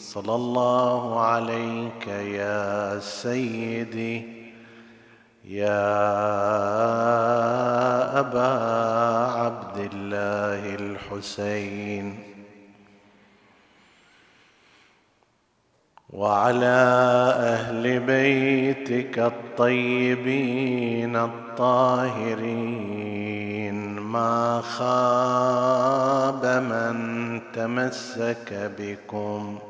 صلى الله عليك يا سيدي يا أبا عبد الله الحسين. وعلى أهل بيتك الطيبين الطاهرين ما خاب من تمسك بكم.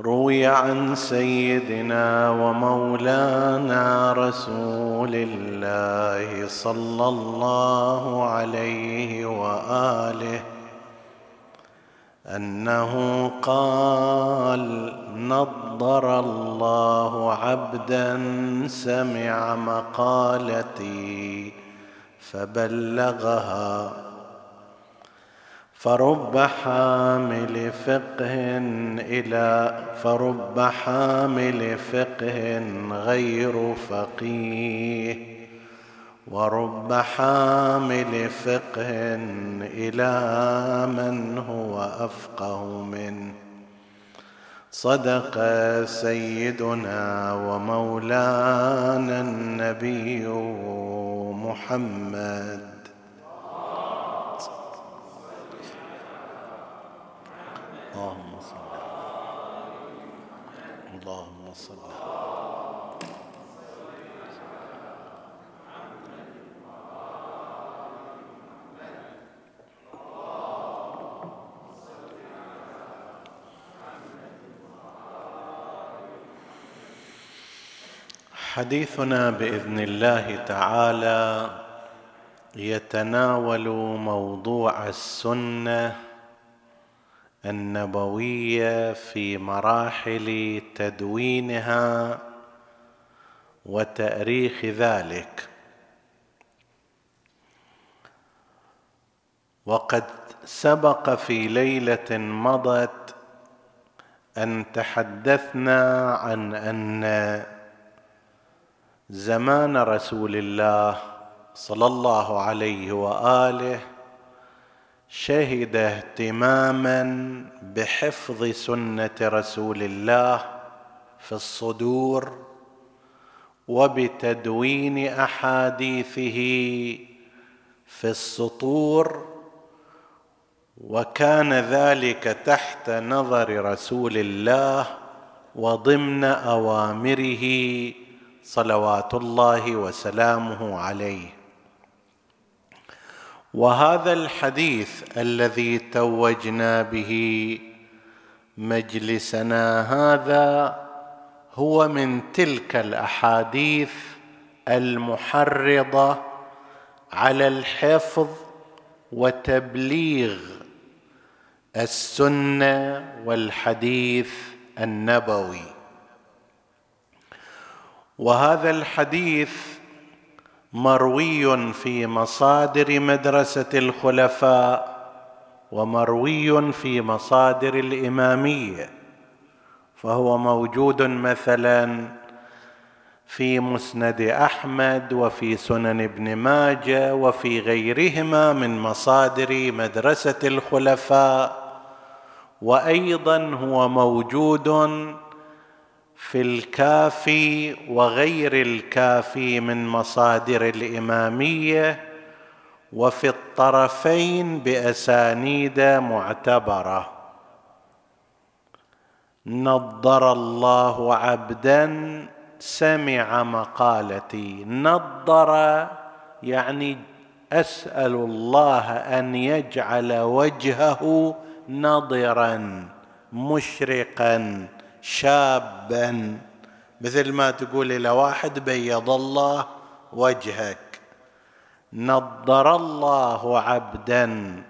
روي عن سيدنا ومولانا رسول الله صلى الله عليه وآله أنه قال نضر الله عبدا سمع مقالتي فبلغها فرب حامل فقه إلى فرب حامل فقه غير فقيه. ورب حامل فقه إلى من هو أفقه منه. صدق سيدنا ومولانا النبي محمد اللهم صل اللهم صل حديثنا بإذن الله تعالى يتناول موضوع السنة النبوية في مراحل تدوينها وتأريخ ذلك. وقد سبق في ليلة مضت أن تحدثنا عن أن زمان رسول الله صلى الله عليه وآله شهد اهتماما بحفظ سنة رسول الله في الصدور وبتدوين أحاديثه في السطور وكان ذلك تحت نظر رسول الله وضمن أوامره صلوات الله وسلامه عليه. وهذا الحديث الذي توجنا به مجلسنا هذا هو من تلك الأحاديث المحرضة على الحفظ وتبليغ السنة والحديث النبوي. وهذا الحديث مروي في مصادر مدرسة الخلفاء ومروي في مصادر الإمامية فهو موجود مثلا في مسند أحمد وفي سنن ابن ماجه وفي غيرهما من مصادر مدرسة الخلفاء وأيضا هو موجود في الكافي وغير الكافي من مصادر الإمامية وفي الطرفين بأسانيد معتبرة. نضر الله عبدا سمع مقالتي. نضر يعني أسأل الله أن يجعل وجهه نضرا مشرقا. شابا. مثل ما تقول إلى واحد بيض الله وجهك. نضر الله عبدا.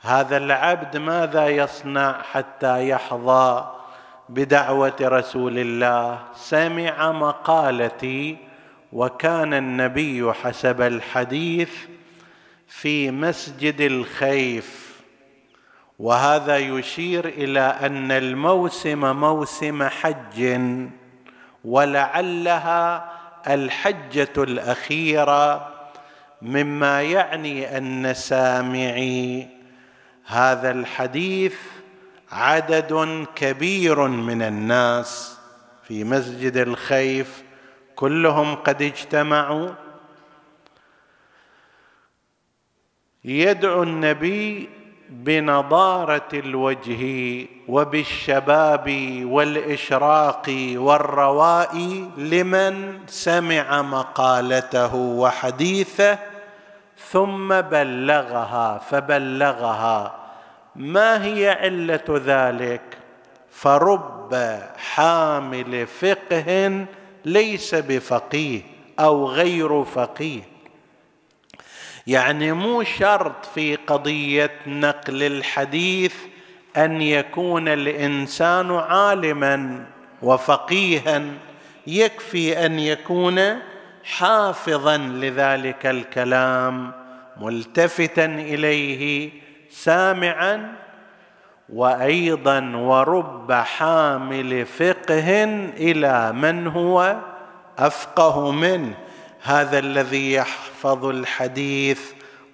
هذا العبد ماذا يصنع حتى يحظى بدعوة رسول الله؟ سمع مقالتي وكان النبي حسب الحديث في مسجد الخيف. وهذا يشير إلى أن الموسم موسم حج ولعلها الحجة الأخيرة مما يعني أن سامعي هذا الحديث عدد كبير من الناس في مسجد الخيف كلهم قد اجتمعوا. يدعو النبي بنضارة الوجه وبالشباب والإشراق والرواء لمن سمع مقالته وحديثه ثم بلغها فبلغها. ما هي علة ذلك؟ فرب حامل فقه ليس بفقيه أو غير فقيه. يعني مو شرط في قضية نقل الحديث أن يكون الإنسان عالما وفقيها يكفي أن يكون حافظا لذلك الكلام ملتفتا إليه سامعا وأيضا ورب حامل فقه إلى من هو أفقه منه. هذا الذي يحفظ الحديث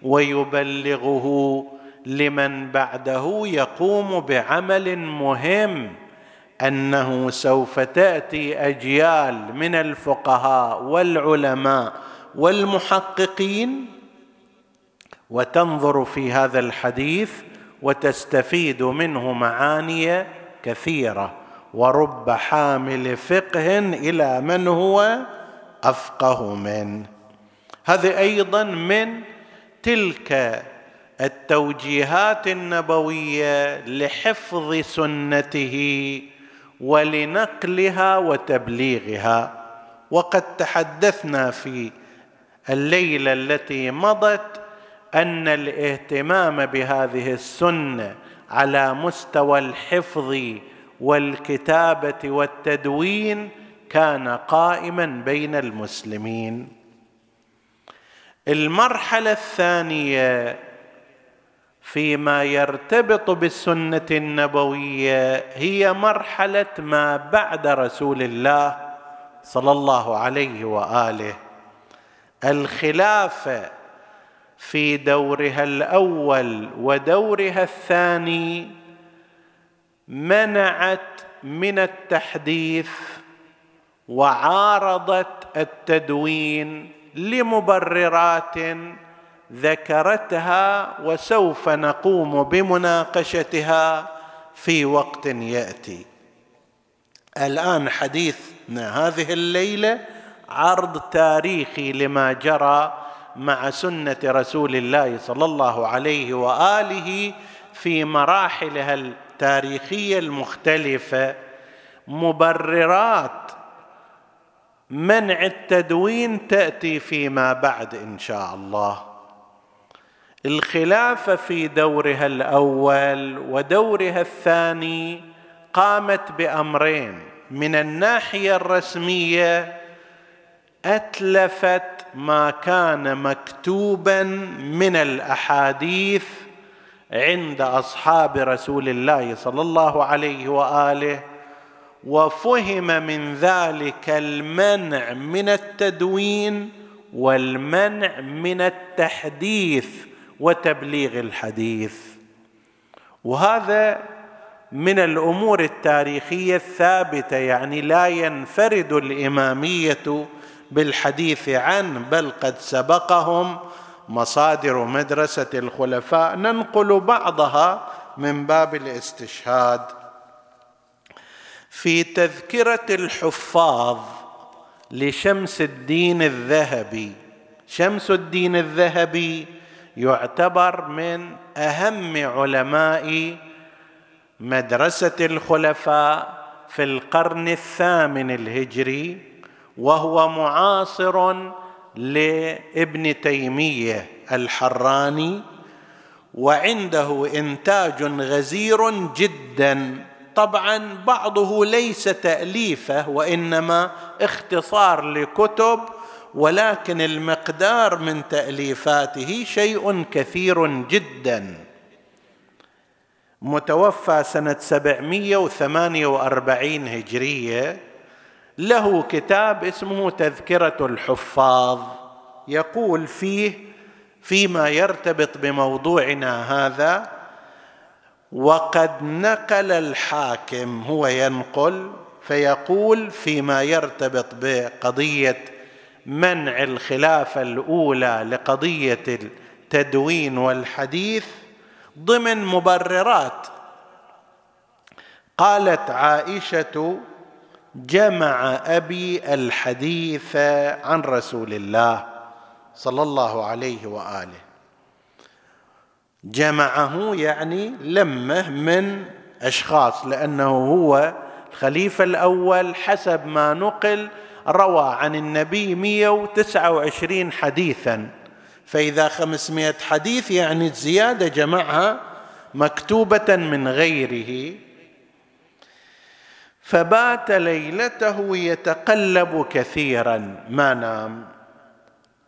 ويبلغه لمن بعده يقوم بعمل مهم أنه سوف تأتي أجيال من الفقهاء والعلماء والمحققين وتنظر في هذا الحديث وتستفيد منه معاني كثيرة ورب حامل فقه إلى من هو أفقه منه هذه أيضا من تلك التوجيهات النبوية لحفظ سنته ولنقلها وتبليغها. وقد تحدثنا في الليلة التي مضت أن الاهتمام بهذه السنة على مستوى الحفظ والكتابة والتدوين كان قائما بين المسلمين. المرحلة الثانية فيما يرتبط بالسنة النبوية هي مرحلة ما بعد رسول الله صلى الله عليه وآله. الخلافه في دورها الأول ودورها الثاني منعت من التحديث وعارضت التدوين لمبررات ذكرتها وسوف نقوم بمناقشتها في وقت يأتي. الآن حديثنا هذه الليلة عرض تاريخي لما جرى مع سنة رسول الله صلى الله عليه وآله في مراحلها التاريخية المختلفة. مبررات منع التدوين تأتي فيما بعد إن شاء الله. الخلافه في دورها الأول ودورها الثاني قامت بأمرين. من الناحية الرسمية أتلفت ما كان مكتوبا من الأحاديث عند أصحاب رسول الله صلى الله عليه وآله وفهم من ذلك المنع من التدوين والمنع من التحديث وتبليغ الحديث. وهذا من الأمور التاريخية الثابتة يعني لا ينفرد الإمامية بالحديث عنه بل قد سبقهم مصادر مدرسة الخلفاء. ننقل بعضها من باب الاستشهاد. في تذكرة الحفاظ لشمس الدين الذهبي. شمس الدين الذهبي يعتبر من أهم علماء مدرسة الخلفاء في القرن الثامن الهجري وهو معاصر لابن تيمية الحراني وعنده إنتاج غزير جدا طبعا بعضه ليس تأليفه وإنما اختصار لكتب ولكن المقدار من تأليفاته شيء كثير جدا. متوفى سنة 748 هجرية. له كتاب اسمه تذكرة الحفاظ. يقول فيه فيما يرتبط بموضوعنا هذا وقد نقل الحاكم هو ينقل فيقول فيما يرتبط بقضية منع الخلافة الأولى لقضية التدوين والحديث ضمن مبررات. قالت عائشة جمع أبي الحديث عن رسول الله صلى الله عليه وآله. جمعه يعني لمه من أشخاص لأنه هو الخليفة الأول حسب ما نقل روى عن النبي 129 حديثا. فإذا 500 حديث يعني الزيادة جمعها مكتوبة من غيره. فبات ليلته يتقلب كثيرا. ما نام؟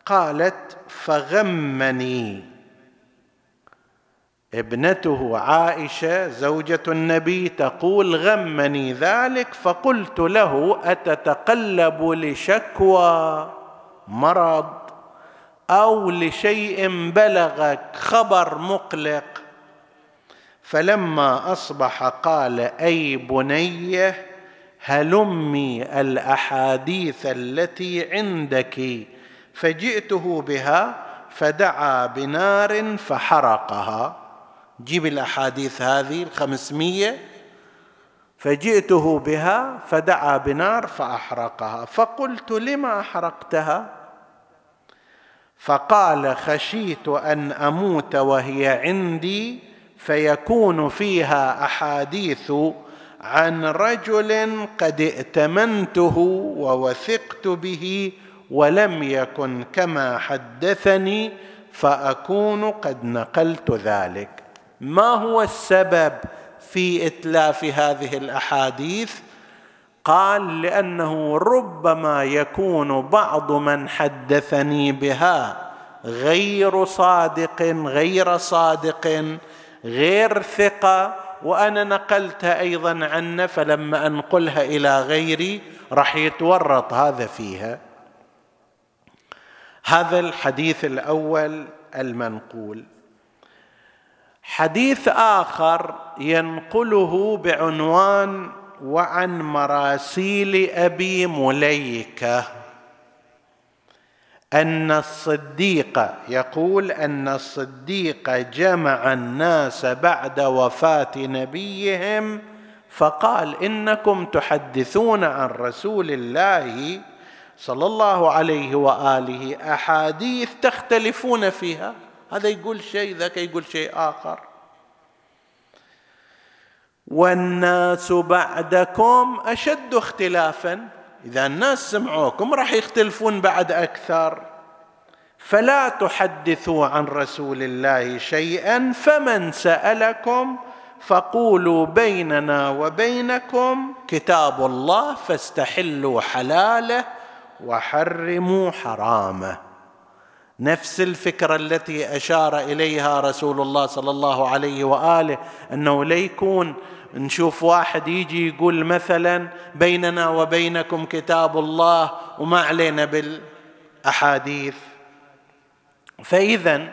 قالت فغمني. ابنته عائشة زوجة النبي تقول غمني ذلك فقلت له أتتقلب لشكوى مرض أو لشيء بلغك خبر مقلق؟ فلما أصبح قال أي بنيه هلمي الأحاديث التي عندك. فجئته بها فدعا بنار فحرقها. جيب الأحاديث هذه الخمسمية. فجئته بها فدعا بنار فأحرقها. فقلت لما أحرقتها؟ فقال خشيت أن أموت وهي عندي فيكون فيها أحاديث عن رجل قد ائتمنته ووثقت به ولم يكن كما حدثني فأكون قد نقلت ذلك. ما هو السبب في إتلاف هذه الأحاديث؟ قال لأنه ربما يكون بعض من حدثني بها غير صادق غير صادق غير ثقة وأنا نقلتها أيضا عنه فلما أنقلها إلى غيري راح يتورط هذا فيها. هذا الحديث الأول المنقول. حديث آخر ينقله بعنوان وعن مراسيل أبي مليكة. أن الصديق يقول أن الصديق جمع الناس بعد وفاة نبيهم فقال إنكم تحدثون عن رسول الله صلى الله عليه وآله. أحاديث تختلفون فيها. هذا يقول شيء ذاك يقول شيء آخر. والناس بعدكم أشد اختلافا. إذا الناس سمعوكم راح يختلفون بعد أكثر. فلا تحدثوا عن رسول الله شيئا فمن سألكم فقولوا بيننا وبينكم كتاب الله فاستحلوا حلاله وحرموا حرامه. نفس الفكرة التي أشار إليها رسول الله صلى الله عليه وآله أنه ليكون نشوف واحد يجي يقول مثلا بيننا وبينكم كتاب الله وما علينا بالأحاديث. فاذا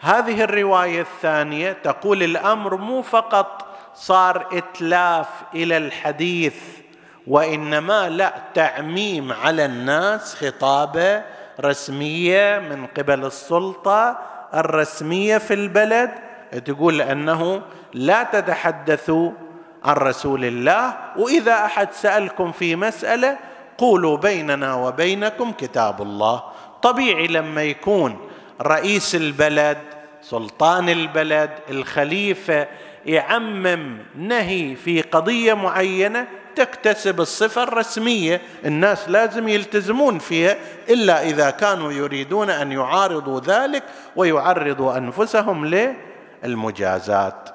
هذه الرواية الثانية تقول الأمر مو فقط صار إتلاف إلى الحديث وإنما لا تعميم على الناس خطابه رسمية من قبل السلطة الرسمية في البلد تقول أنه لا تتحدثوا عن رسول الله وإذا أحد سألكم في مسألة قولوا بيننا وبينكم كتاب الله. طبيعي لما يكون رئيس البلد سلطان البلد الخليفة يعمم نهي في قضية معينة تكتسب الصفة الرسمية الناس لازم يلتزمون فيها إلا إذا كانوا يريدون أن يعارضوا ذلك ويعرضوا أنفسهم للمجازات.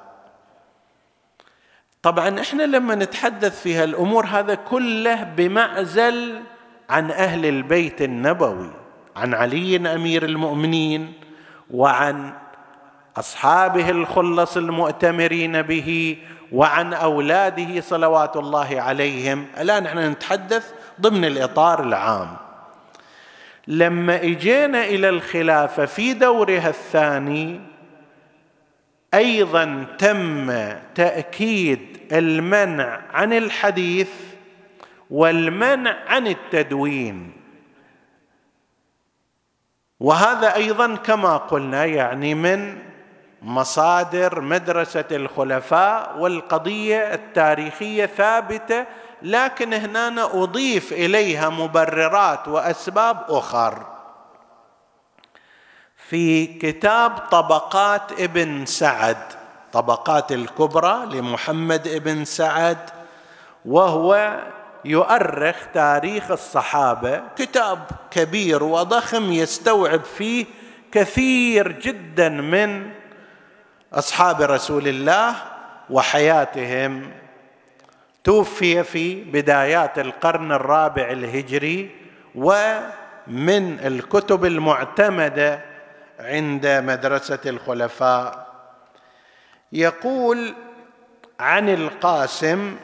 طبعا إحنا لما نتحدث في هالأمور هذا كله بمعزل عن أهل البيت النبوي عن علي أمير المؤمنين وعن أصحابه الخلص المؤتمرين به وعن أولاده صلوات الله عليهم. الآن نحن نتحدث ضمن الإطار العام. لما إجينا إلى الخلافة في دورها الثاني أيضا تم تأكيد المنع عن الحديث والمنع عن التدوين. وهذا أيضا كما قلنا يعني من مصادر مدرسة الخلفاء والقضية التاريخية ثابتة لكن هنا أضيف إليها مبررات وأسباب أخر. في كتاب طبقات ابن سعد طبقات الكبرى لمحمد ابن سعد وهو يؤرخ تاريخ الصحابة كتاب كبير وضخم يستوعب فيه كثير جدا من أصحاب رسول الله وحياتهم. توفي في بدايات القرن الرابع الهجري ومن الكتب المعتمدة عند مدرسة الخلفاء. يقول عن القاسم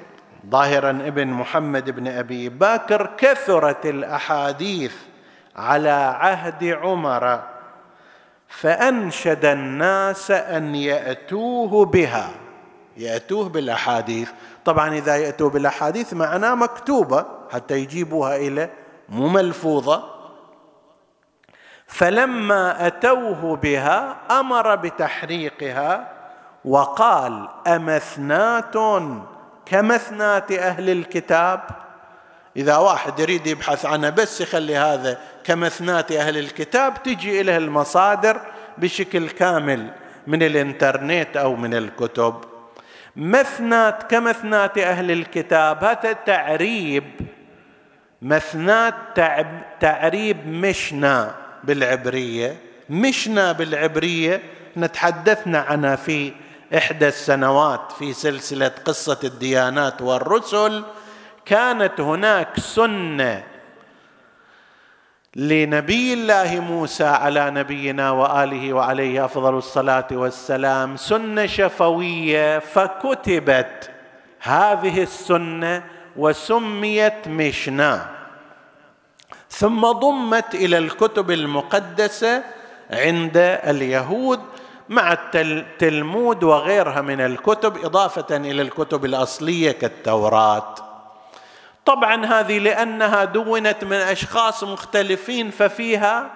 ظاهرا ابن محمد بن أبي بكر كثرت الأحاديث على عهد عمر. فأنشد الناس أن يأتوه بها. يأتوه بالأحاديث. طبعا إذا يأتوا بالأحاديث معناه مكتوبة حتى يجيبوها إلى مو ملفوظة. فلما أتوه بها أمر بتحريقها وقال أمثنات كمثنات أهل الكتاب؟ إذا واحد يريد يبحث عنها بس يخلي هذا كمثنات أهل الكتاب تجي اليه المصادر بشكل كامل من الإنترنت أو من الكتب. مثنات كمثنات أهل الكتاب هذا تعريب مثنات تعريب مشنا بالعبرية. مشنا بالعبرية نتحدثنا عنها في إحدى السنوات في سلسلة قصة الديانات والرسل. كانت هناك سنة لنبي الله موسى على نبينا وآله وعليه أفضل الصلاة والسلام سنة شفوية فكتبت هذه السنة وسميت مشنا ثم ضمت إلى الكتب المقدسة عند اليهود مع التلمود وغيرها من الكتب إضافة إلى الكتب الأصلية كالتوراة. طبعا هذه لأنها دونت من أشخاص مختلفين ففيها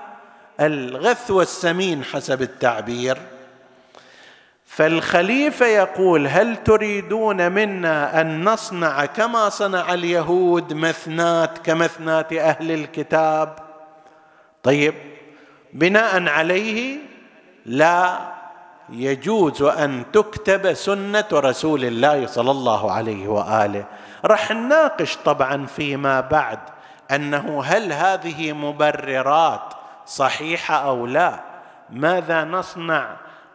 الغث والسمين حسب التعبير. فالخليفة يقول هل تريدون منا أن نصنع كما صنع اليهود مثنات كمثنات أهل الكتاب؟ طيب بناء عليه لا يجوز أن تكتب سنة رسول الله صلى الله عليه وآله. راح نناقش طبعا فيما بعد أنه هل هذه مبررات صحيحة أو لا؟ ماذا نصنع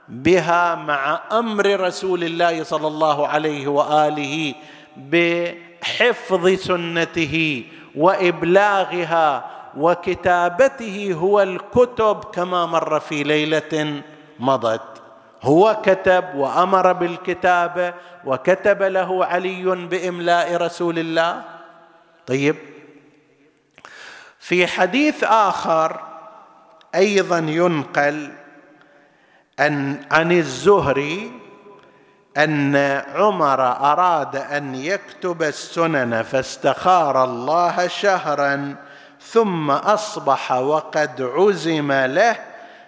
بها مع أمر رسول الله صلى الله عليه وآله بحفظ سنته وإبلاغها وكتابته هو الكتب كما مر في ليلة مضت. هو كتب وأمر بالكتابة وكتب له علي بإملاء رسول الله. طيب. في حديث آخر أيضا ينقل أن عن الزهري أن عمر أراد أن يكتب السنن فاستخار الله شهرا ثم أصبح وقد عزم له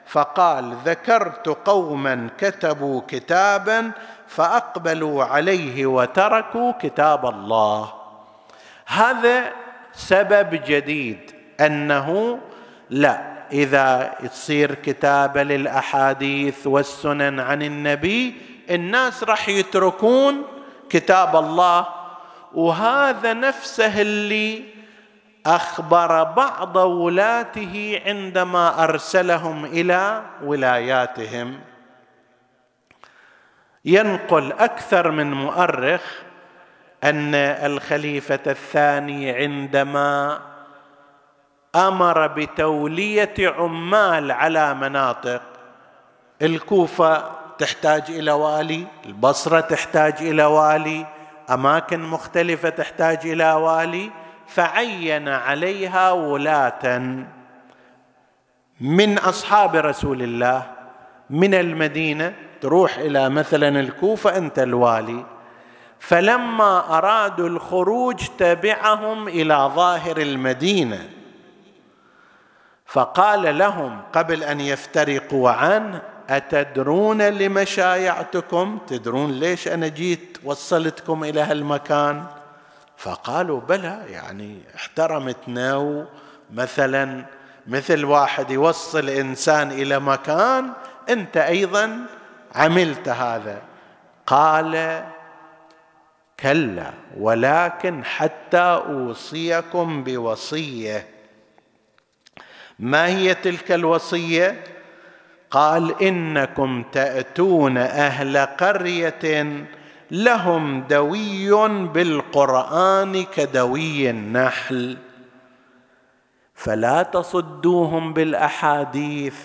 فقال ذكرت قوما كتبوا كتابا فأقبلوا عليه وتركوا كتاب الله. هذا سبب جديد أنه لا إذا تصير كتابه للأحاديث والسنن عن النبي الناس راح يتركون كتاب الله. وهذا نفسه اللي أخبر بعض ولاته عندما أرسلهم إلى ولاياتهم. ينقل أكثر من مؤرخ أن الخليفة الثاني عندما أمر بتولية عمال على مناطق الكوفة تحتاج إلى والي البصرة تحتاج إلى والي أماكن مختلفة تحتاج إلى والي فعين عليها ولاة من أصحاب رسول الله من المدينة تروح إلى مثلا الكوفة أنت الوالي. فلما أرادوا الخروج تبعهم إلى ظاهر المدينة. فقال لهم قبل أن يفترقوا عنه أتدرون لم شايعتكم تدرون ليش أنا جيت وصلتكم إلى هالمكان؟ فقالوا بلى يعني احترمتنا مثلا مثل واحد يوصل إنسان إلى مكان أنت أيضا عملت هذا. قال كلا ولكن حتى أوصيكم بوصية. ما هي تلك الوصية؟ قال إنكم تأتون أهل قرية لهم دوي بالقرآن كدوي النحل فلا تصدوهم بالأحاديث.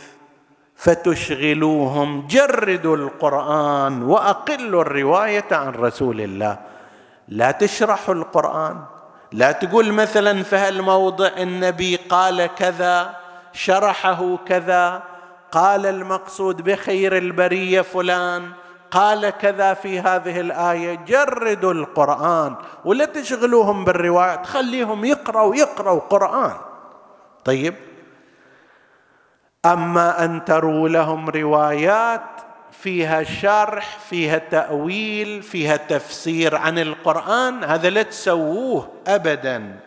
فتشغلوهم. جردوا القرآن وأقلوا الرواية عن رسول الله. لا تشرحوا القرآن. لا تقول مثلا في هالموضع النبي قال كذا شرحه كذا قال المقصود بخير البرية فلان قال كذا في هذه الآية. جردوا القرآن ولا تشغلوهم بالروايات خليهم يقرأوا يقرأوا قرآن. طيب؟ أما أن تروا لهم روايات فيها شرح فيها تأويل فيها تفسير عن القرآن هذا لا تسووه ابدا.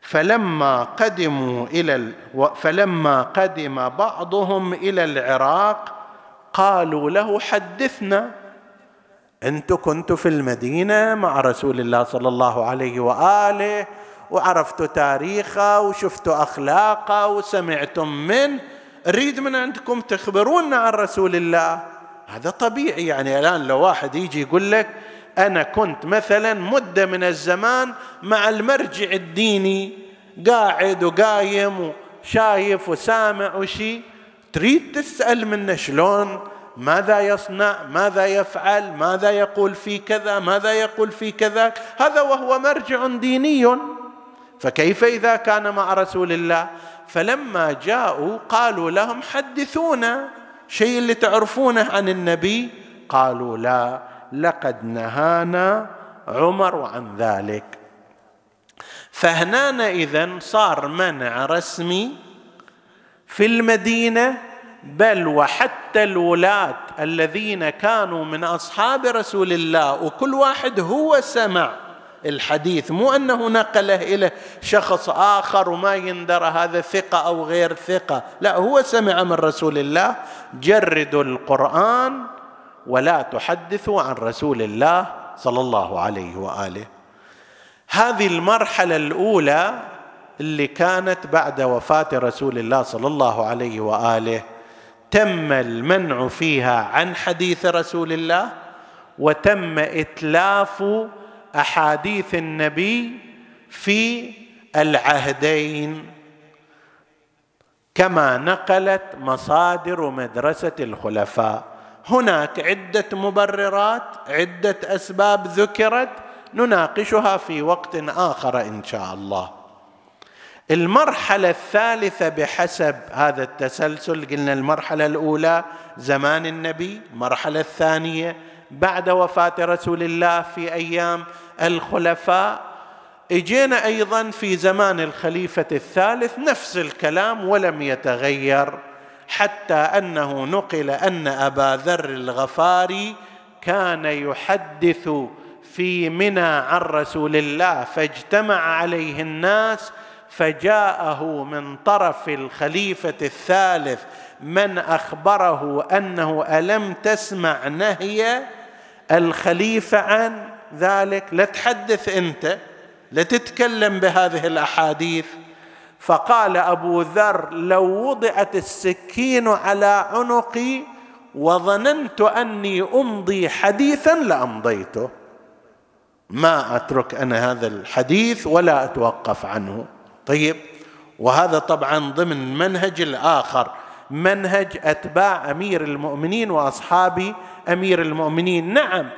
فلما قدموا إلى فلما قدم بعضهم إلى العراق قالوا له حدثنا. أنتم كنتوا في المدينة مع رسول الله صلى الله عليه وآله. وعرفتوا تاريخه وشفتوا أخلاقه وسمعتم منه. أريد من عندكم تخبرونا عن رسول الله؟ هذا طبيعي. يعني الآن لو واحد يجي يقول لك أنا كنت مثلا مدة من الزمان مع المرجع الديني قاعد وقايم وشايف وسامع وشي. تريد تسأل منه شلون؟ ماذا يصنع؟ ماذا يفعل؟ ماذا يقول في كذا؟ ماذا يقول في كذا؟ هذا وهو مرجع ديني. فكيف إذا كان مع رسول الله؟ فلما جاءوا قالوا لهم حدثونا. شيء اللي تعرفونه عن النبي؟ قالوا لا لقد نهانا عمر عن ذلك. فهنا اذا صار منع رسمي في المدينة بل وحتى الولاة الذين كانوا من أصحاب رسول الله وكل واحد هو سمع. الحديث. مو أنه نقله إلى شخص آخر وما يندر هذا ثقة أو غير ثقة. لا هو سمع من رسول الله جردوا القرآن ولا تحدثوا عن رسول الله صلى الله عليه وآله. هذه المرحلة الأولى اللي كانت بعد وفاة رسول الله صلى الله عليه وآله. تم المنع فيها عن حديث رسول الله وتم إتلاف أحاديث النبي في العهدين كما نقلت مصادر مدرسة الخلفاء. هناك عدة مبررات عدة أسباب ذكرت نناقشها في وقت آخر إن شاء الله. المرحلة الثالثة بحسب هذا التسلسل قلنا المرحلة الأولى زمان النبي المرحلة الثانية بعد وفاة رسول الله في أيام الخلفاء إجينا أيضا في زمان الخليفة الثالث نفس الكلام ولم يتغير حتى أنه نقل أن أبا ذر الغفاري كان يحدث في منى عن رسول الله فاجتمع عليه الناس فجاءه من طرف الخليفة الثالث من أخبره أنه ألم تسمع نهي الخليفة عن ذلك لا تحدث أنت لا تتكلم بهذه الأحاديث. فقال أبو ذر لو وضعت السكين على عنقي وظننت أني أمضي حديثا لأمضيته. ما أترك أنا هذا الحديث ولا أتوقف عنه. طيب وهذا طبعا ضمن منهج الآخر. منهج أتباع أمير المؤمنين واصحاب أمير المؤمنين. نعم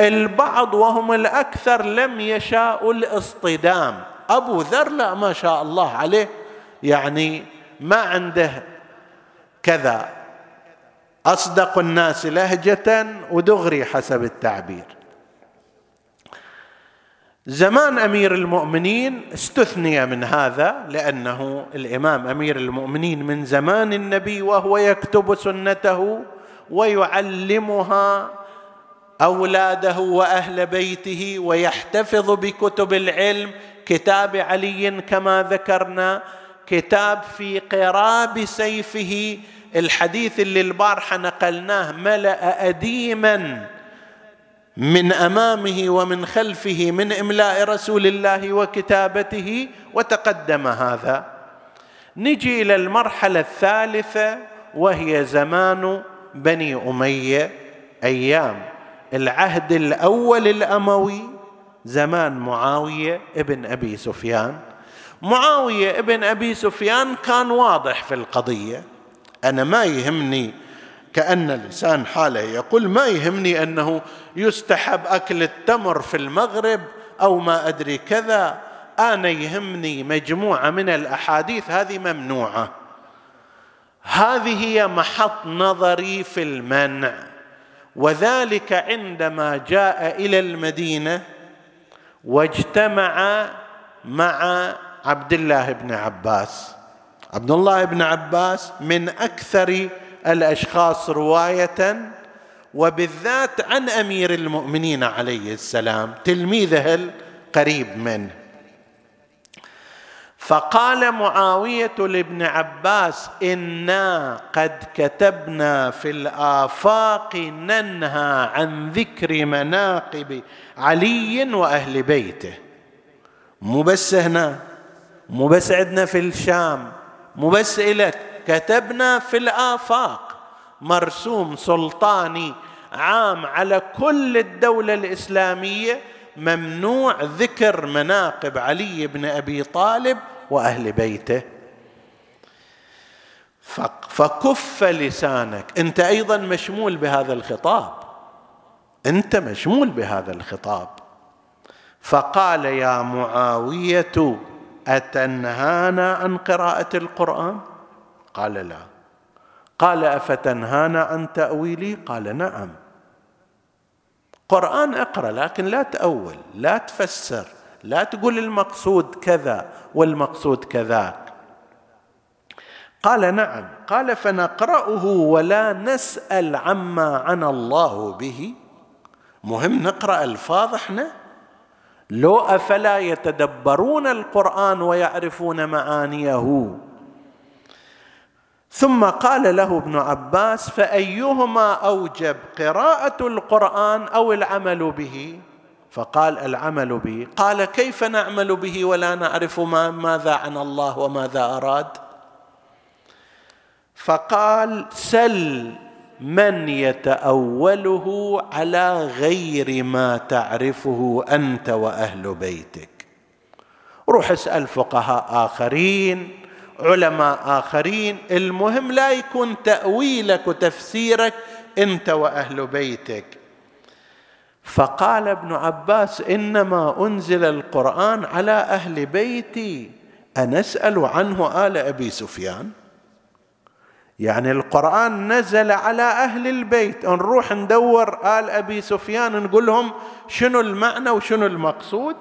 البعض وهم الأكثر لم يشاءوا الاصطدام. أبو ذر لا ما شاء الله عليه يعني ما عنده كذا. أصدق الناس لهجة ودغري حسب التعبير. زمان أمير المؤمنين استثني من هذا لأنه الإمام أمير المؤمنين من زمان النبي وهو يكتب سنته ويعلمها أولاده وأهل بيته ويحتفظ بكتب العلم. كتاب علي كما ذكرنا كتاب في قراب سيفه. الحديث اللي البارحة نقلناه ملأ اديما. من أمامه ومن خلفه من إملاء رسول الله وكتابته وتقدم هذا. نجي إلى المرحلة الثالثة وهي زمان بني أمية أيام. العهد الأول الأموي زمان معاوية ابن أبي سفيان. معاوية ابن أبي سفيان كان واضح في القضية. أنا ما يهمني كأن لسان حاله يقول ما يهمني أنه يستحب أكل التمر في المغرب أو ما أدري كذا. آنا يهمني مجموعة من الأحاديث هذه ممنوعة. هذه هي محط نظري في المنع. وذلك عندما جاء إلى المدينة واجتمع مع عبد الله بن عباس. عبد الله بن عباس من أكثر الأشخاص رواية وبالذات عن أمير المؤمنين عليه السلام تلميذه القريب منه. فقال معاوية لابن عباس إنا قد كتبنا في الآفاق ننهى عن ذكر مناقب علي وأهل بيته. مو بس هنا مو بس عندنا في الشام مو بس إلك. كتبنا في الآفاق. مرسوم سلطاني عام على كل الدولة الإسلامية ممنوع ذكر مناقب علي بن أبي طالب وأهل بيته. فكف لسانك. أنت أيضا مشمول بهذا الخطاب. أنت مشمول بهذا الخطاب. فقال يا معاوية أتنهانا عن قراءة القرآن؟ قال لا. قال أفتنهانا عن تأويلي؟ قال نعم. قرآن أقرأ لكن لا تأول لا تفسر لا تقول المقصود كذا والمقصود كذاك. قال نعم. قال فنقرأه ولا نسأل عما عنا الله به. مهم نقرأ ألفاظ إحنا؟ لو أفلا يتدبرون القرآن ويعرفون معانيه. ثم قال له ابن عباس فأيهما أوجب قراءة القرآن أو العمل به؟ فقال العمل به. قال كيف نعمل به ولا نعرف ما ماذا عن الله وماذا أراد؟ فقال سل من يتأوله على غير ما تعرفه أنت وأهل بيتك. روح اسأل فقهاء آخرين علماء آخرين المهم لا يكون تأويلك وتفسيرك أنت وأهل بيتك. فقال ابن عباس إنما أنزل القرآن على أهل بيتي أنسأل عنه آل أبي سفيان. يعني القرآن نزل على أهل البيت نروح ندور آل أبي سفيان نقول لهم شنو المعنى وشنو المقصود.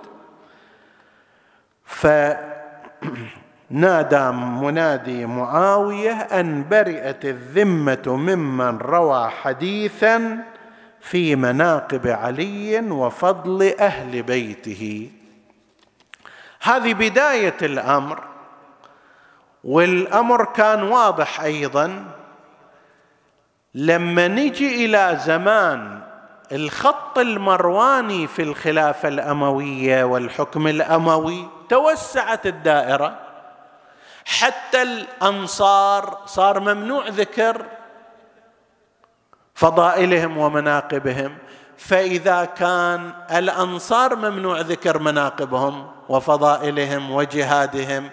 فنادى منادي معاوية أن برئت الذمة ممن روى حديثا في مناقب علي وفضل أهل بيته. هذه بداية الأمر والأمر كان واضح أيضا. لما نجي إلى زمان الخط المرواني في الخلافة الأموية والحكم الأموي توسعت الدائرة. حتى الأنصار صار ممنوع ذكر فضائلهم ومناقبهم. فإذا كان الأنصار ممنوع ذكر مناقبهم وفضائلهم وجهادهم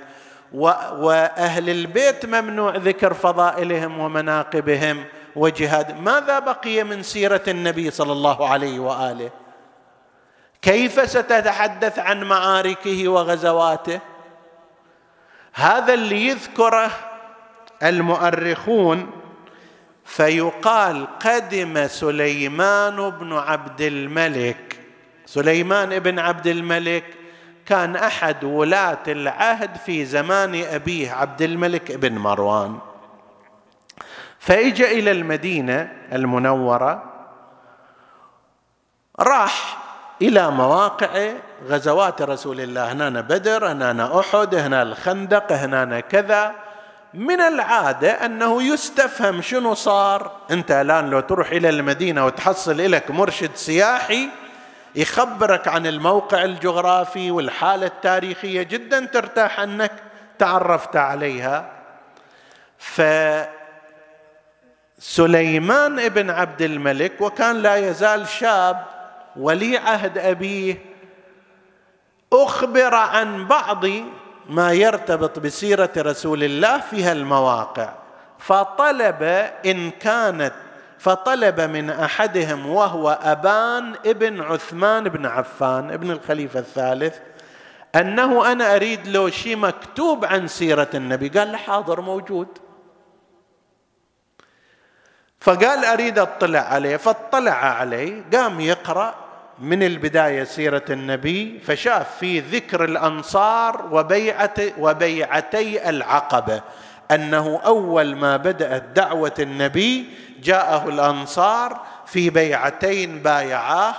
وأهل البيت ممنوع ذكر فضائلهم ومناقبهم وجهاد ماذا بقي من سيرة النبي صلى الله عليه وآله؟ كيف ستتحدث عن معاركه وغزواته؟ هذا اللي يذكره المؤرخون فيقال قدم سليمان بن عبد الملك. سليمان بن عبد الملك كان أحد ولاة العهد في زمان أبيه عبد الملك بن مروان. فإجا إلى المدينة المنورة راح إلى مواقع غزوات رسول الله. هنا بدر هنا أحد هنا الخندق هنا كذا. من العادة أنه يستفهم شنو صار. أنت الآن لو تروح إلى المدينة وتحصل لك مرشد سياحي يخبرك عن الموقع الجغرافي والحالة التاريخية جدا ترتاح أنك تعرفت عليها. ف سليمان بن عبد الملك وكان لا يزال شاب ولي عهد أبيه أخبر عن بعض ما يرتبط بسيرة رسول الله في هالمواقع. فطلب إن كانت فطلب من أحدهم وهو أبان ابن عثمان بن عفان ابن الخليفة الثالث أنه أنا أريد لو شيء مكتوب عن سيرة النبي. قال له حاضر موجود. فقال أريد أطلع عليه. فاطلع عليه قام يقرأ من البداية سيرة النبي فشاف في ذكر الأنصار وبيعه وبيعتي العقبة أنه أول ما بدأت دعوة النبي جاءه الأنصار في بيعتين بايعاه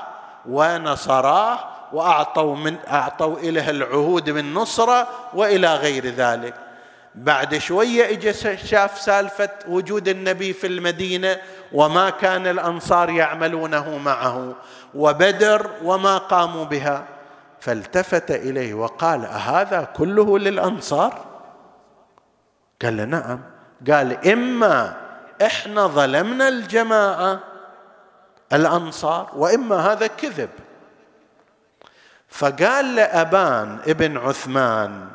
ونصراه وأعطوا من أعطوا إليه العهود من نصرة وإلى غير ذلك. بعد شوية اجى شاف سالفة وجود النبي في المدينة وما كان الأنصار يعملونه معه وبدر وما قاموا بها. فالتفت إليه وقال أهذا كله للأنصار؟ قال له نعم. قال إما إحنا ظلمنا الجماعة الأنصار وإما هذا كذب. فقال لأبان ابن عثمان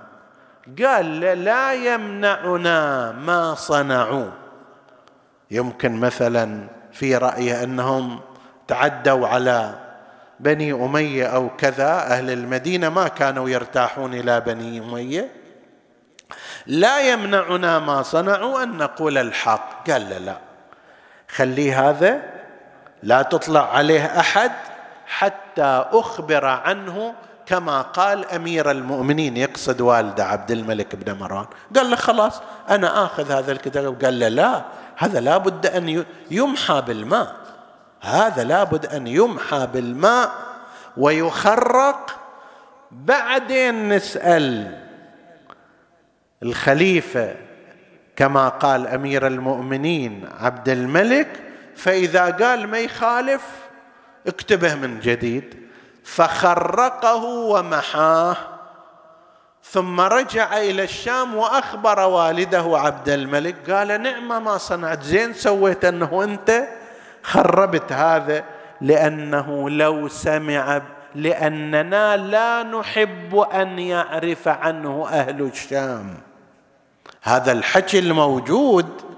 قال لا يمنعنا ما صنعوا. يمكن مثلا في رايه أنهم تعدوا على بني أمية أو كذا أهل المدينة ما كانوا يرتاحون إلى بني أمية. لا يمنعنا ما صنعوا أن نقول الحق. قال لا لا. خلي هذا لا تطلع عليه أحد حتى أخبر عنه كما قال أمير المؤمنين يقصد والد عبد الملك بن مروان. قال له خلاص أنا آخذ هذا الكتاب. قال له لا هذا لابد أن يمحى بالماء. هذا لابد أن يمحى بالماء ويخرق. بعدين نسأل الخليفة كما قال أمير المؤمنين عبد الملك فإذا قال ما يخالف اكتبه من جديد. فخرقه ومحاه ثم رجع إلى الشام وأخبر والده عبد الملك قال نعم ما صنعت. زين سويت أنه أنت خربت هذا لأنه لو سمع لأننا لا نحب أن يعرف عنه أهل الشام. هذا الحكي الموجود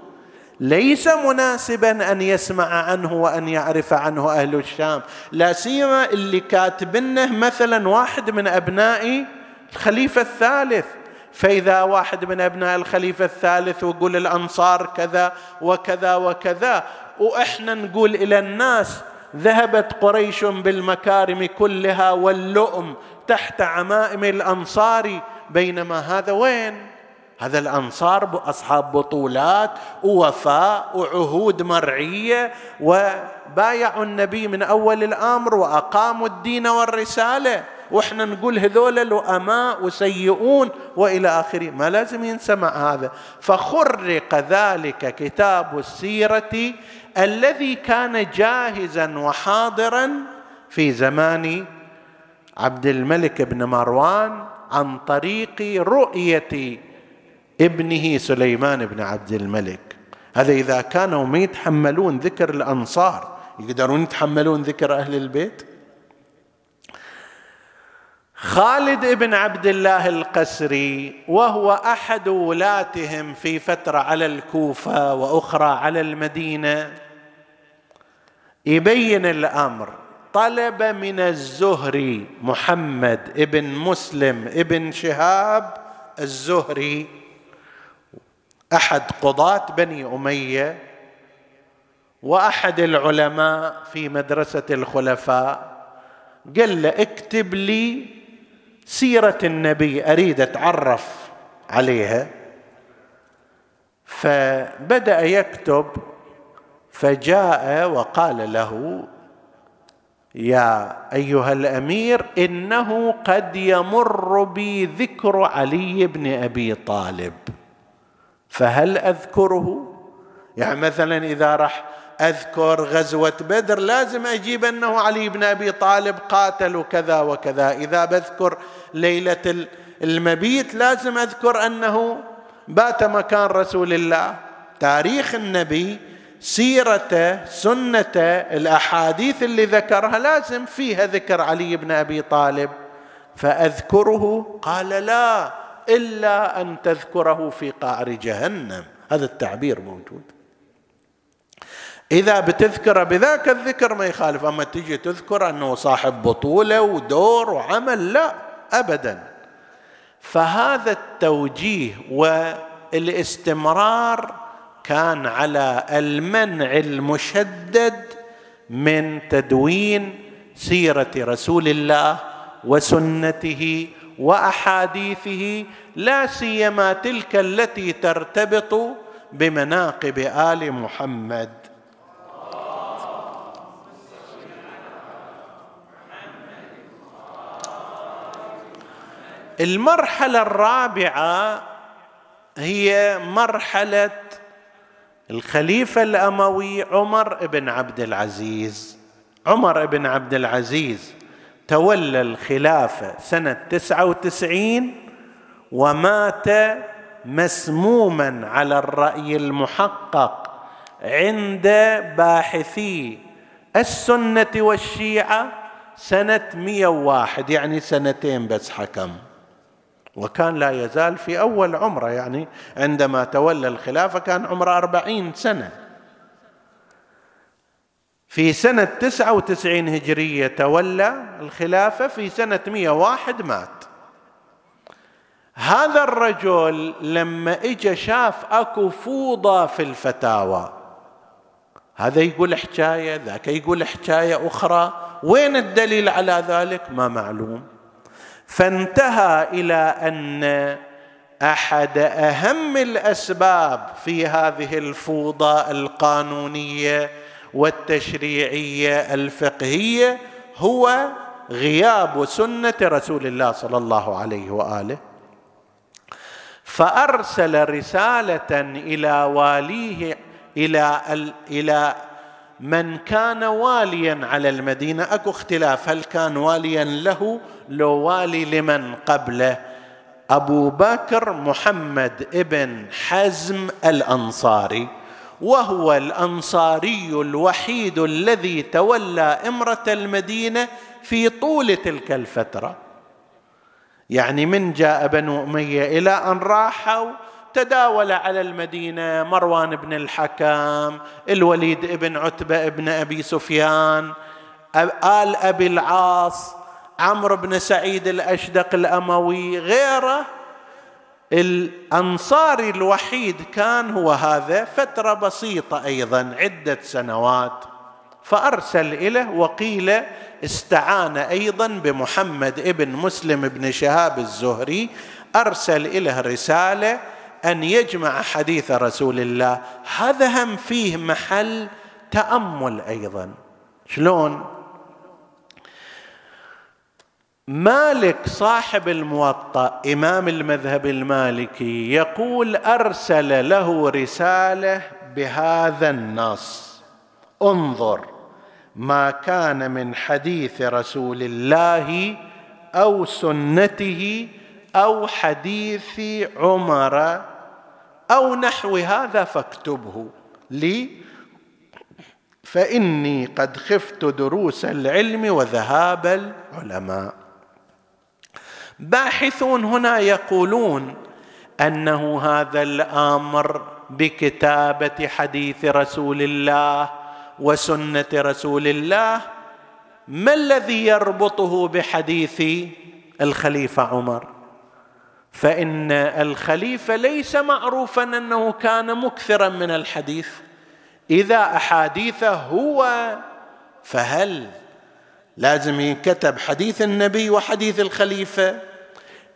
ليس مناسبا أن يسمع عنه وأن يعرف عنه أهل الشام. لا سيما اللي كاتبنه مثلا واحد من أبناء الخليفة الثالث. فإذا واحد من أبناء الخليفة الثالث ويقول الأنصار كذا وكذا وكذا وإحنا نقول إلى الناس ذهبت قريش بالمكارم كلها واللؤم تحت عمائم الأنصار بينما هذا وين؟ هذا الأنصار اصحاب بطولات ووفاء وعهود مرعية وبايعوا النبي من أول الأمر وأقاموا الدين والرسالة. وإحنا نقول هذول لؤماء وسيئون وإلى آخره. ما لازم ينسمع هذا. فخرق ذلك كتاب السيرة الذي كان جاهزا وحاضرا في زمان عبد الملك بن مروان عن طريق رؤية ابنه سليمان بن عبد الملك. هذا إذا كانوا ما يتحملون ذكر الأنصار يقدرون يتحملون ذكر أهل البيت؟ خالد بن عبد الله القسري وهو أحد ولاتهم في فترة على الكوفة وأخرى على المدينة يبين الأمر. طلب من الزهري محمد ابن مسلم ابن شهاب الزهري أحد قضاة بني أمية وأحد العلماء في مدرسة الخلفاء قال له اكتب لي سيرة النبي أريد أتعرف عليها. فبدأ يكتب فجاء وقال له يا أيها الأمير إنه قد يمر بي ذكر علي بن أبي طالب. فهل أذكره؟ يعني مثلا إذا راح أذكر غزوة بدر لازم أجيب أنه علي بن أبي طالب قاتل كذا وكذا. إذا بذكر ليلة المبيت لازم أذكر أنه بات مكان رسول الله. تاريخ النبي سيرته سنته الأحاديث اللي ذكرها لازم فيها ذكر علي بن أبي طالب. فأذكره؟ قال لا. إلا أن تذكره في قعر جهنم. هذا التعبير موجود. إذا بتذكر بذاك الذكر ما يخالف. أما تجي تذكر أنه صاحب بطولة ودور وعمل لا ابدا. فهذا التوجيه والاستمرار كان على المنع المشدد من تدوين سيرة رسول الله وسنته وأحاديثه لا سيما تلك التي ترتبط بمناقب آل محمد. المرحلة الرابعة هي مرحلة الخليفة الأموي عمر بن عبد العزيز. عمر بن عبد العزيز. تولى الخلافه سنة تسعة وتسعين ومات مسموما على الرأي المحقق عند باحثي السنة والشيعة سنة 101 يعني سنتين بس حكم. وكان لا يزال في أول عمره يعني عندما تولى الخلافة كان عمره أربعين سنة. في سنة تسعة وتسعين هجرية تولى الخلافة في سنة مئة واحد مات. هذا الرجل لما اجى شاف أكو فوضى في الفتاوى. هذا يقول حكاية ذاك يقول حكاية أخرى. وين الدليل على ذلك؟ ما معلوم. فانتهى إلى أن أحد أهم الأسباب في هذه الفوضى القانونية والتشريعية الفقهية هو غياب سنة رسول الله صلى الله عليه وآله. فأرسل رسالة إلى واليه إلى إلى من كان واليا على المدينة. أكو اختلاف هل كان واليا له؟ لو والي لمن قبله؟ أبو بكر محمد ابن حزم الأنصاري. وهو الأنصاري الوحيد الذي تولى إمرة المدينة في طول تلك الفترة. يعني من جاء بنو أمية إلى أن راحوا تداول على المدينة مروان بن الحكم الوليد بن عتبة بن أبي سفيان آل أبي العاص عمرو بن سعيد الأشدق الأموي غيره الانصاري الوحيد كان هو هذا فترة بسيطة أيضا عدة سنوات. فأرسل إليه وقيل استعان أيضا بمحمد ابن مسلم بن شهاب الزهري. أرسل إليه رسالة أن يجمع حديث رسول الله. هذا هم فيه محل تأمل أيضا. شلون؟ مالك صاحب الموطأ إمام المذهب المالكي يقول أرسل له رسالة بهذا النص. انظر ما كان من حديث رسول الله أو سنته أو حديث عمر أو نحو هذا فاكتبه لي. فإني قد خفت دروس العلم وذهاب العلماء. باحثون هنا يقولون أنه هذا الأمر بكتابة حديث رسول الله وسنة رسول الله. ما الذي يربطه بحديث الخليفة عمر؟ فإن الخليفة ليس معروفا أنه كان مكثرا من الحديث. إذا أحاديثه هو فهل لازم ينكتب حديث النبي وحديث الخليفة؟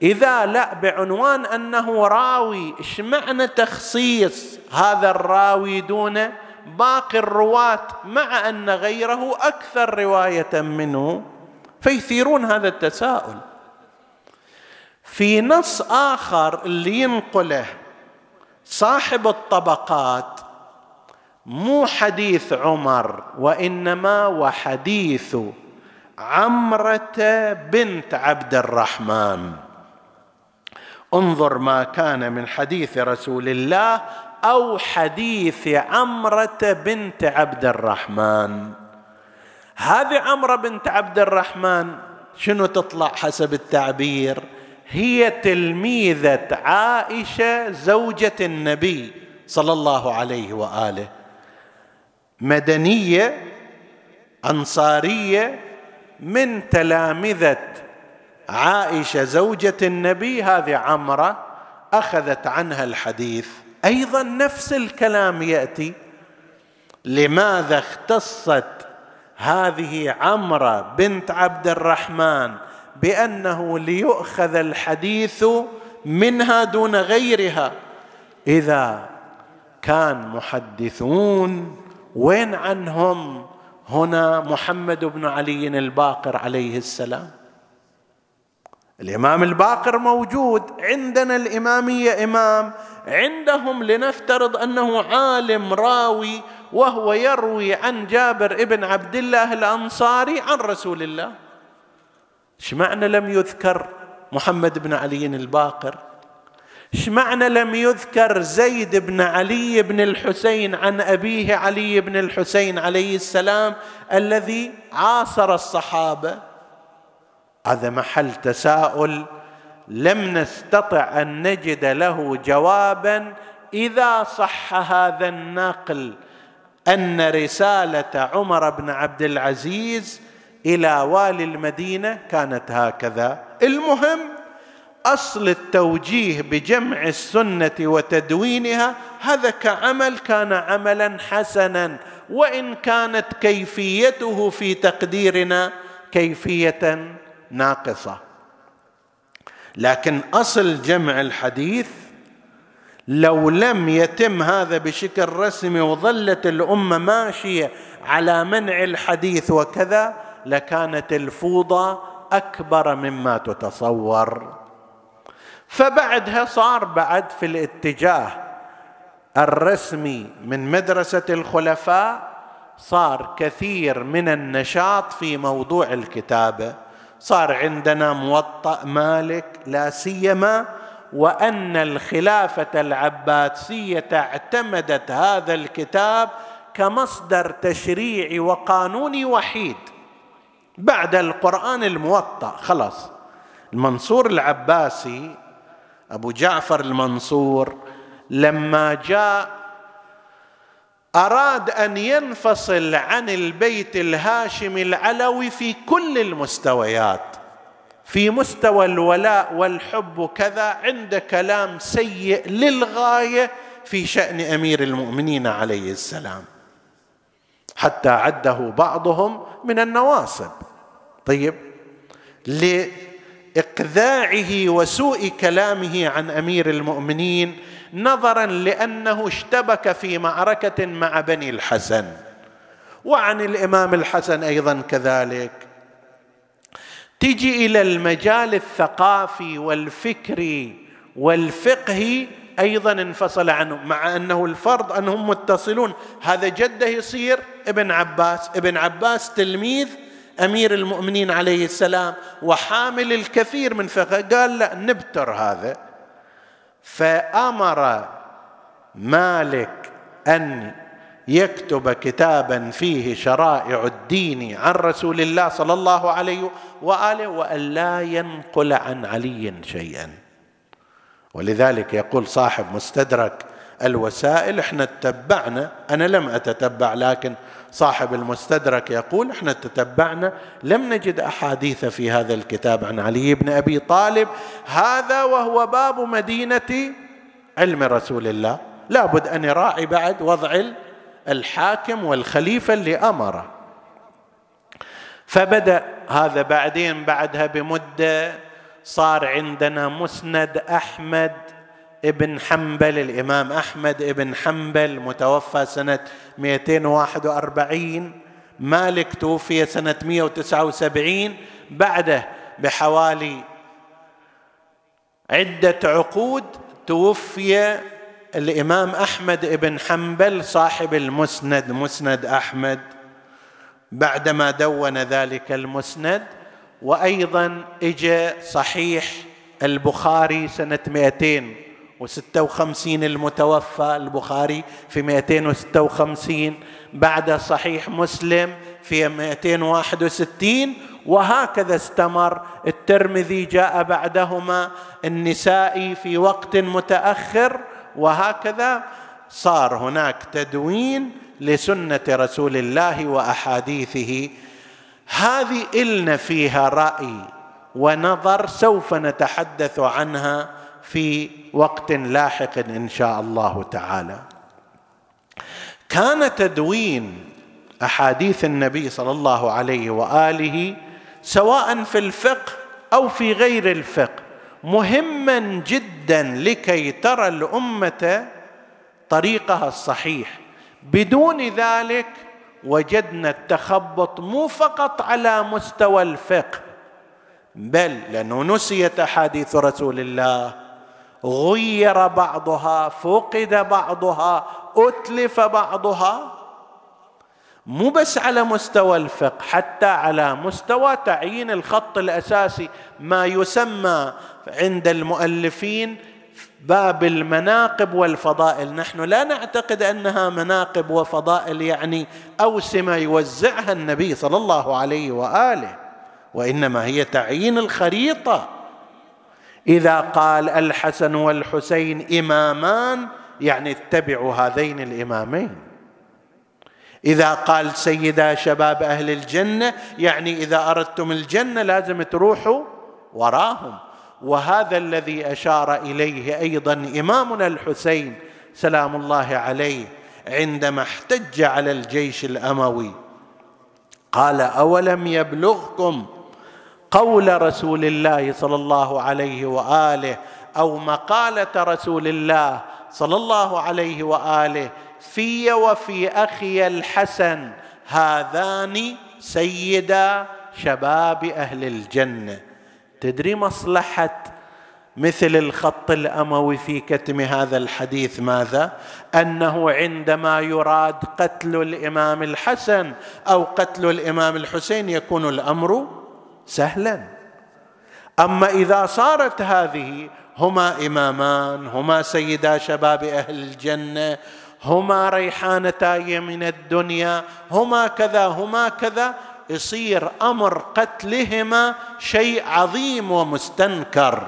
إذا لا بعنوان أنه راوي إيش معنى تخصيص هذا الراوي دون باقي الرواة مع أن غيره أكثر رواية منه. فيثيرون هذا التساؤل. في نص آخر اللي ينقله صاحب الطبقات مو حديث عمر وإنما وحديث عمرة بنت عبد الرحمن. انظر ما كان من حديث رسول الله أو حديث عمرة بنت عبد الرحمن. هذه عمرة بنت عبد الرحمن شنو تطلع حسب التعبير؟ هي تلميذة عائشة زوجة النبي صلى الله عليه وآله. مدنية أنصارية من تلامذة عائشة زوجة النبي هذه عمرة أخذت عنها الحديث. أيضا نفس الكلام يأتي. لماذا اختصت هذه عمرة بنت عبد الرحمن بأنه ليؤخذ الحديث منها دون غيرها؟ إذا كان محدثون وين عنهم هنا محمد بن علي الباقر عليه السلام؟ الإمام الباقر موجود عندنا الإمامية إمام عندهم لنفترض أنه عالم راوي وهو يروي عن جابر ابن عبد الله الأنصاري عن رسول الله. إيش معنى لم يذكر محمد بن علي الباقر؟ إيش معنى لم يذكر زيد بن علي بن الحسين عن أبيه علي بن الحسين عليه السلام الذي عاصر الصحابة؟ هذا محل تساؤل. لم نستطع أن نجد له جوابا إذا صح هذا النقل. أن رسالة عمر بن عبد العزيز إلى والي المدينة كانت هكذا. المهم أصل التوجيه بجمع السنة وتدوينها هذا كعمل كان عملا حسنا. وإن كانت كيفيته في تقديرنا كيفية ناقصة. لكن أصل جمع الحديث لو لم يتم هذا بشكل رسمي وظلت الأمة ماشية على منع الحديث وكذا لكانت الفوضى أكبر مما تتصور. فبعدها صار بعد في الاتجاه الرسمي من مدرسة الخلفاء صار كثير من النشاط في موضوع الكتابة. صار عندنا موطأ مالك لا سيما وأن الخلافة العباسية اعتمدت هذا الكتاب كمصدر تشريعي وقانوني وحيد. بعد القرآن الموطأ خلاص. المنصور العباسي أبو جعفر المنصور لما جاء أراد أن ينفصل عن البيت الهاشمي العلوي في كل المستويات. في مستوى الولاء والحب وكذا عند كلام سيء للغاية في شأن أمير المؤمنين عليه السلام. حتى عده بعضهم من النواصب. طيب لإقذاعه وسوء كلامه عن أمير المؤمنين نظرا لأنه اشتبك في معركة مع بني الحسن. وعن الإمام الحسن أيضا كذلك. تجي إلى المجال الثقافي والفكري والفقهي أيضا انفصل عنه مع أنه الفرض أنهم متصلون. هذا جده يصير ابن عباس. ابن عباس تلميذ أمير المؤمنين عليه السلام وحامل الكثير من فقه. قال لا نبتر هذا. فأمر مالك أن يكتب كتابا فيه شرائع الدين عن رسول الله صلى الله عليه وآله وأن لا ينقل عن علي شيئا. ولذلك يقول صاحب مستدرك الوسائل إحنا تتبعنا أنا لم أتتبع لكن صاحب المستدرك يقول إحنا تتبعنا لم نجد أحاديث في هذا الكتاب عن علي بن أبي طالب. هذا وهو باب مدينة علم رسول الله. لابد أن يراعي بعد وضع الحاكم والخليفة اللي أمره. فبدأ هذا بعدين بعدها بمدة صار عندنا مسند أحمد. ابن حنبل الإمام أحمد ابن حنبل متوفى سنة 241 مالك توفي سنة 179 بعده بحوالي عدة عقود توفي الإمام أحمد بن حنبل صاحب المسند مسند أحمد. بعدما دون ذلك المسند وأيضا إجا صحيح البخاري سنة 200 وستة المتوفى البخاري في 256 بعد صحيح مسلم في 261 وهكذا استمر. الترمذي جاء بعدهما النسائي في وقت متأخر وهكذا صار هناك تدوين لسنة رسول الله وأحاديثه. هذه إلنا فيها رأي ونظر سوف نتحدث عنها في وقت لاحق إن شاء الله تعالى. كان تدوين أحاديث النبي صلى الله عليه وآله سواء في الفقه أو في غير الفقه مهما جدا لكي ترى الأمة طريقها الصحيح. بدون ذلك وجدنا التخبط مو فقط على مستوى الفقه بل لأنه نسيت أحاديث رسول الله غير بعضها فقد بعضها أتلف بعضها. مو بس على مستوى الفقه حتى على مستوى تعيين الخط الأساسي ما يسمى عند المؤلفين باب المناقب والفضائل. نحن لا نعتقد أنها مناقب وفضائل يعني اوسمه يوزعها النبي صلى الله عليه وآله وإنما هي تعيين الخريطة. إذا قال الحسن والحسين إمامان يعني اتبعوا هذين الإمامين. إذا قال سيدا شباب أهل الجنة يعني إذا أردتم الجنة لازم تروحوا وراهم. وهذا الذي أشار إليه أيضا إمامنا الحسين سلام الله عليه عندما احتج على الجيش الأموي. قال أولم يبلغكم قول رسول الله صلى الله عليه وآله أو مقالة رسول الله صلى الله عليه وآله في وفي أخي الحسن هذان سيدا شباب أهل الجنة. تدري مصلحة مثل الخط الأموي في كتم هذا الحديث ماذا؟ أنه عندما يراد قتل الإمام الحسن أو قتل الإمام الحسين يكون الأمر سهلا. أما إذا صارت هذه هما إمامان هما سيدا شباب أهل الجنة هما ريحانتاي من الدنيا هما كذا هما كذا يصير أمر قتلهما شيء عظيم ومستنكر.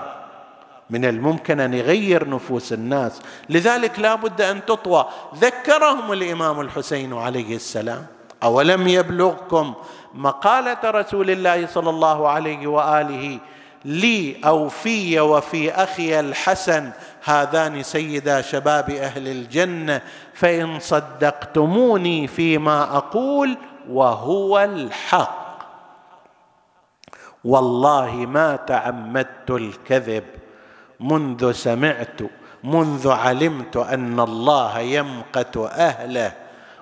من الممكن أن يغير نفوس الناس. لذلك لا بد أن تطوى. ذكرهم الإمام الحسين عليه السلام. أولم يبلغكم مقالة رسول الله صلى الله عليه وآله لي أو في وفي أخي الحسن هذان سيدا شباب أهل الجنة فإن صدقتموني فيما أقول وهو الحق. والله ما تعمدت الكذب منذ سمعت منذ علمت أن الله يمقت أهله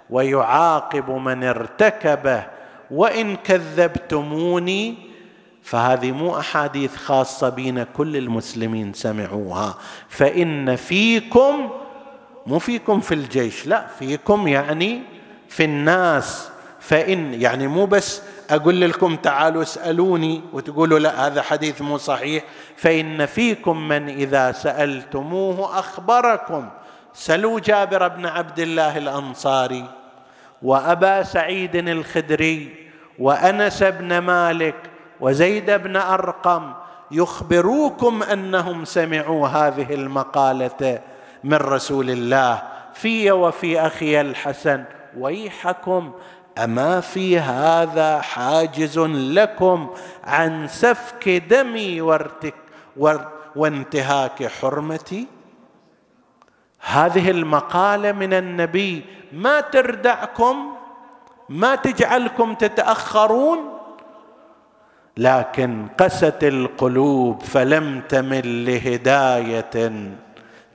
ويعاقب من ارتكبه وإن كذبتموني فهذه مو أحاديث خاصة بنا كل المسلمين سمعوها. فإن فيكم مو فيكم في الجيش لا فيكم يعني في الناس. فإن يعني مو بس أقول لكم تعالوا اسألوني وتقولوا لا هذا حديث مو صحيح. فإن فيكم من إذا سألتموه أخبركم. سلوا جابر بن عبد الله الأنصاري. وأبا سعيد الخدري وأنس بن مالك وزيد بن أرقم يخبروكم أنهم سمعوا هذه المقالة من رسول الله في وفي أخي الحسن. ويحكم أما في هذا حاجز لكم عن سفك دمي وارتك وانتهاك حرمتي؟ هذه المقالة من النبي ما تردعكم ما تجعلكم تتأخرون؟ لكن قست القلوب فلم تمل لهداية.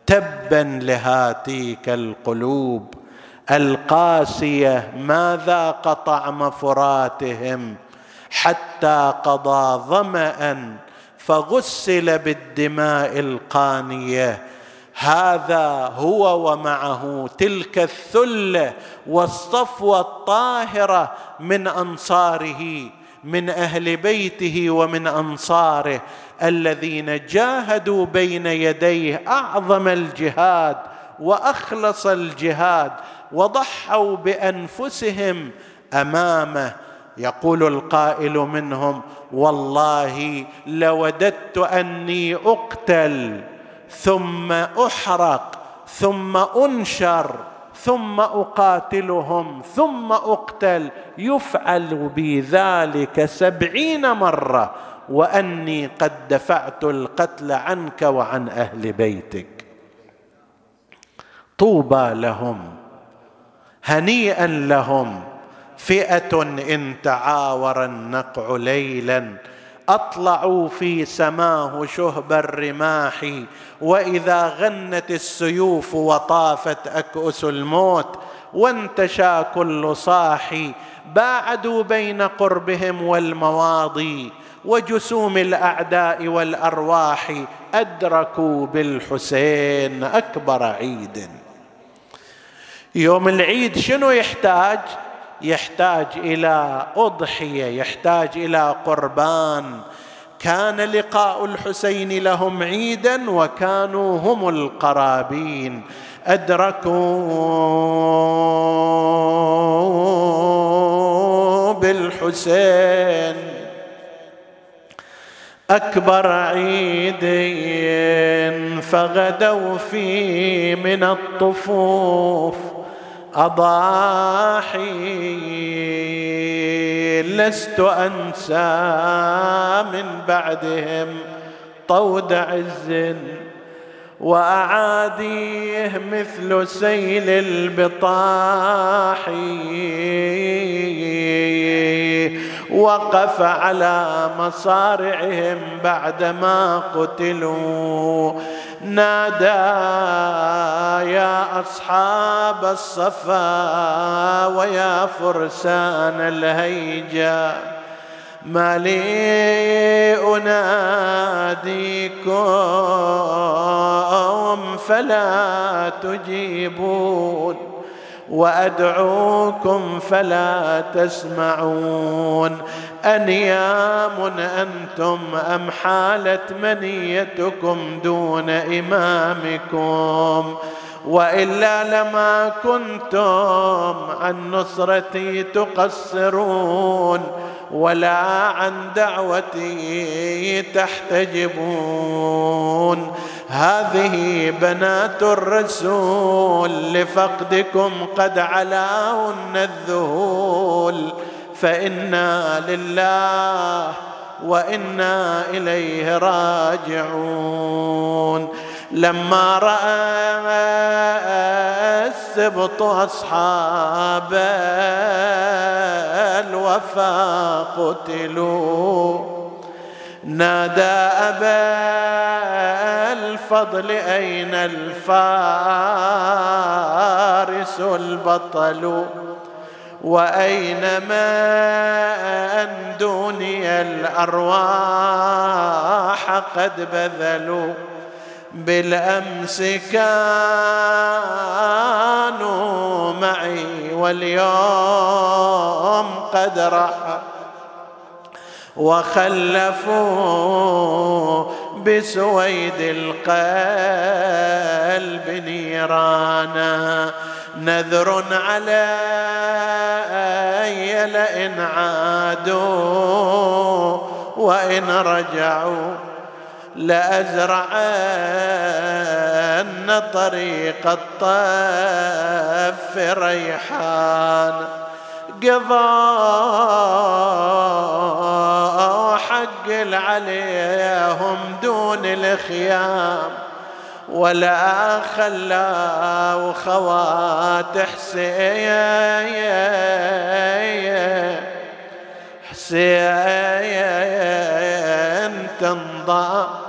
تبا لهاتيك القلوب. القاسية ما ذاق طعم فراتهم؟ حتى قضى ظما فغسل بالدماء القانية. هذا هو ومعه تلك الثلة والصفوة الطاهرة من أنصاره من أهل بيته ومن أنصاره الذين جاهدوا بين يديه أعظم الجهاد وأخلص الجهاد وضحوا بأنفسهم أمامه. يقول القائل منهم والله لوددت أني أقتل ثم أحرق ثم أنشر ثم أقاتلهم ثم أقتل يفعل بي ذلك سبعين مرة. وأني قد دفعت القتل عنك وعن أهل بيتك. طوبى لهم هنيئا لهم فئة إن تعاور النقع ليلا أطلعوا في سماه شهب الرماح وإذا غنت السيوف وطافت أكؤس الموت وانتشى كل صاحي باعدوا بين قربهم والمواضي وجسوم الأعداء والأرواح أدركوا بالحسين أكبر عيد. يوم العيد شنو يحتاج؟ يحتاج إلى أضحية يحتاج إلى قربان. كان لقاء الحسين لهم عيدا وكانوا هم القرابين. أدركوا بالحسين. أكبر عيد فغدوا فيه من الطفوف. أضاحي لست أنسى من بعدهم طود عز وأعاديه مثل سيل البطاح. وقف على مصارعهم بعدما قتلوا. نادى يا أصحاب الصفا ويا فرسان الهيجا ما لي أناديكم فلا تجيبون وأدعوكم فلا تسمعون. أنيام أنتم أم حالت منيتكم دون إمامكم؟ وإلا لما كنتم عن نصرتي تقصرون ولا عن دعوتي تحتجبون. هذه بنات الرسول لفقدكم قد علاهن الذهول. فإنا لله وإنا إليه راجعون. لما رأى السبط أصحاب الوفا قتلوا. نادى أبا الفضل أين الفارس البطل؟ وأين من دوني الأرواح قد بذلوا؟ بالأمس كانوا معي واليوم قد رحوا وخلفوا بسويد القلب نيرانا. نذر علي لئن عادوا وإن رجعوا. لأزرعن طريق الطف ريحان قضاء حق عليهم دون الخيام ولا خلوا خوات حسين حسين تنضى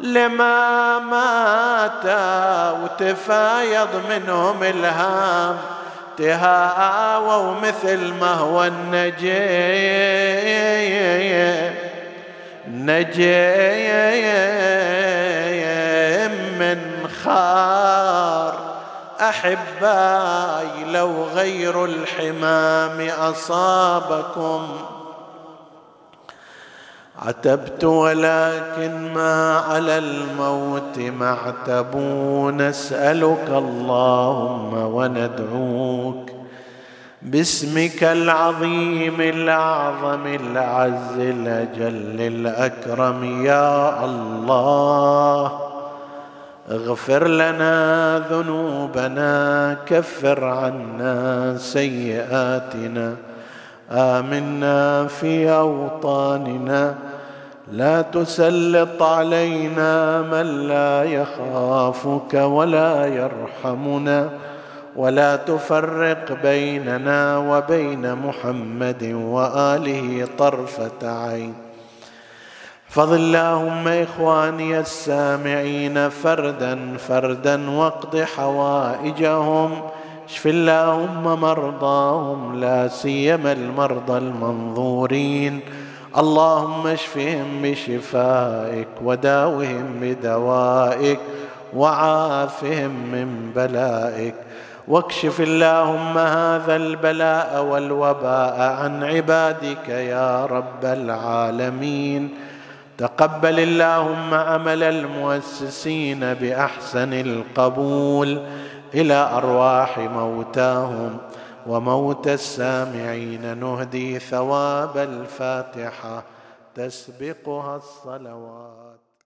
لما مات وتفايض منهم الهام تهاووا مثل ما هو النجيم. نجيم من خار أحباي لو غير الحمام أصابكم. عتبت ولكن ما على الموت معتب نسألك اللهم وندعوك باسمك العظيم الأعظم الأعز الأجل الأكرم. يا الله اغفر لنا ذنوبنا كفر عنا سيئاتنا. آمنا في أوطاننا. لا تسلط علينا من لا يخافك ولا يرحمنا. ولا تفرق بيننا وبين محمد وآله طرفة عين. احفظ اللهم إخواني السامعين فردا فردا واقض حوائجهم. اشف اللهم مرضاهم لا سيما المرضى المنظورين. اللهم اشفهم بشفائك وداوهم بدوائك وعافهم من بلائك. واكشف اللهم هذا البلاء والوباء عن عبادك يا رب العالمين. تقبل اللهم عمل المؤسسين بأحسن القبول. إلى أرواح موتاهم وموت السامعين نهدي ثواب الفاتحة تسبقها الصلوات.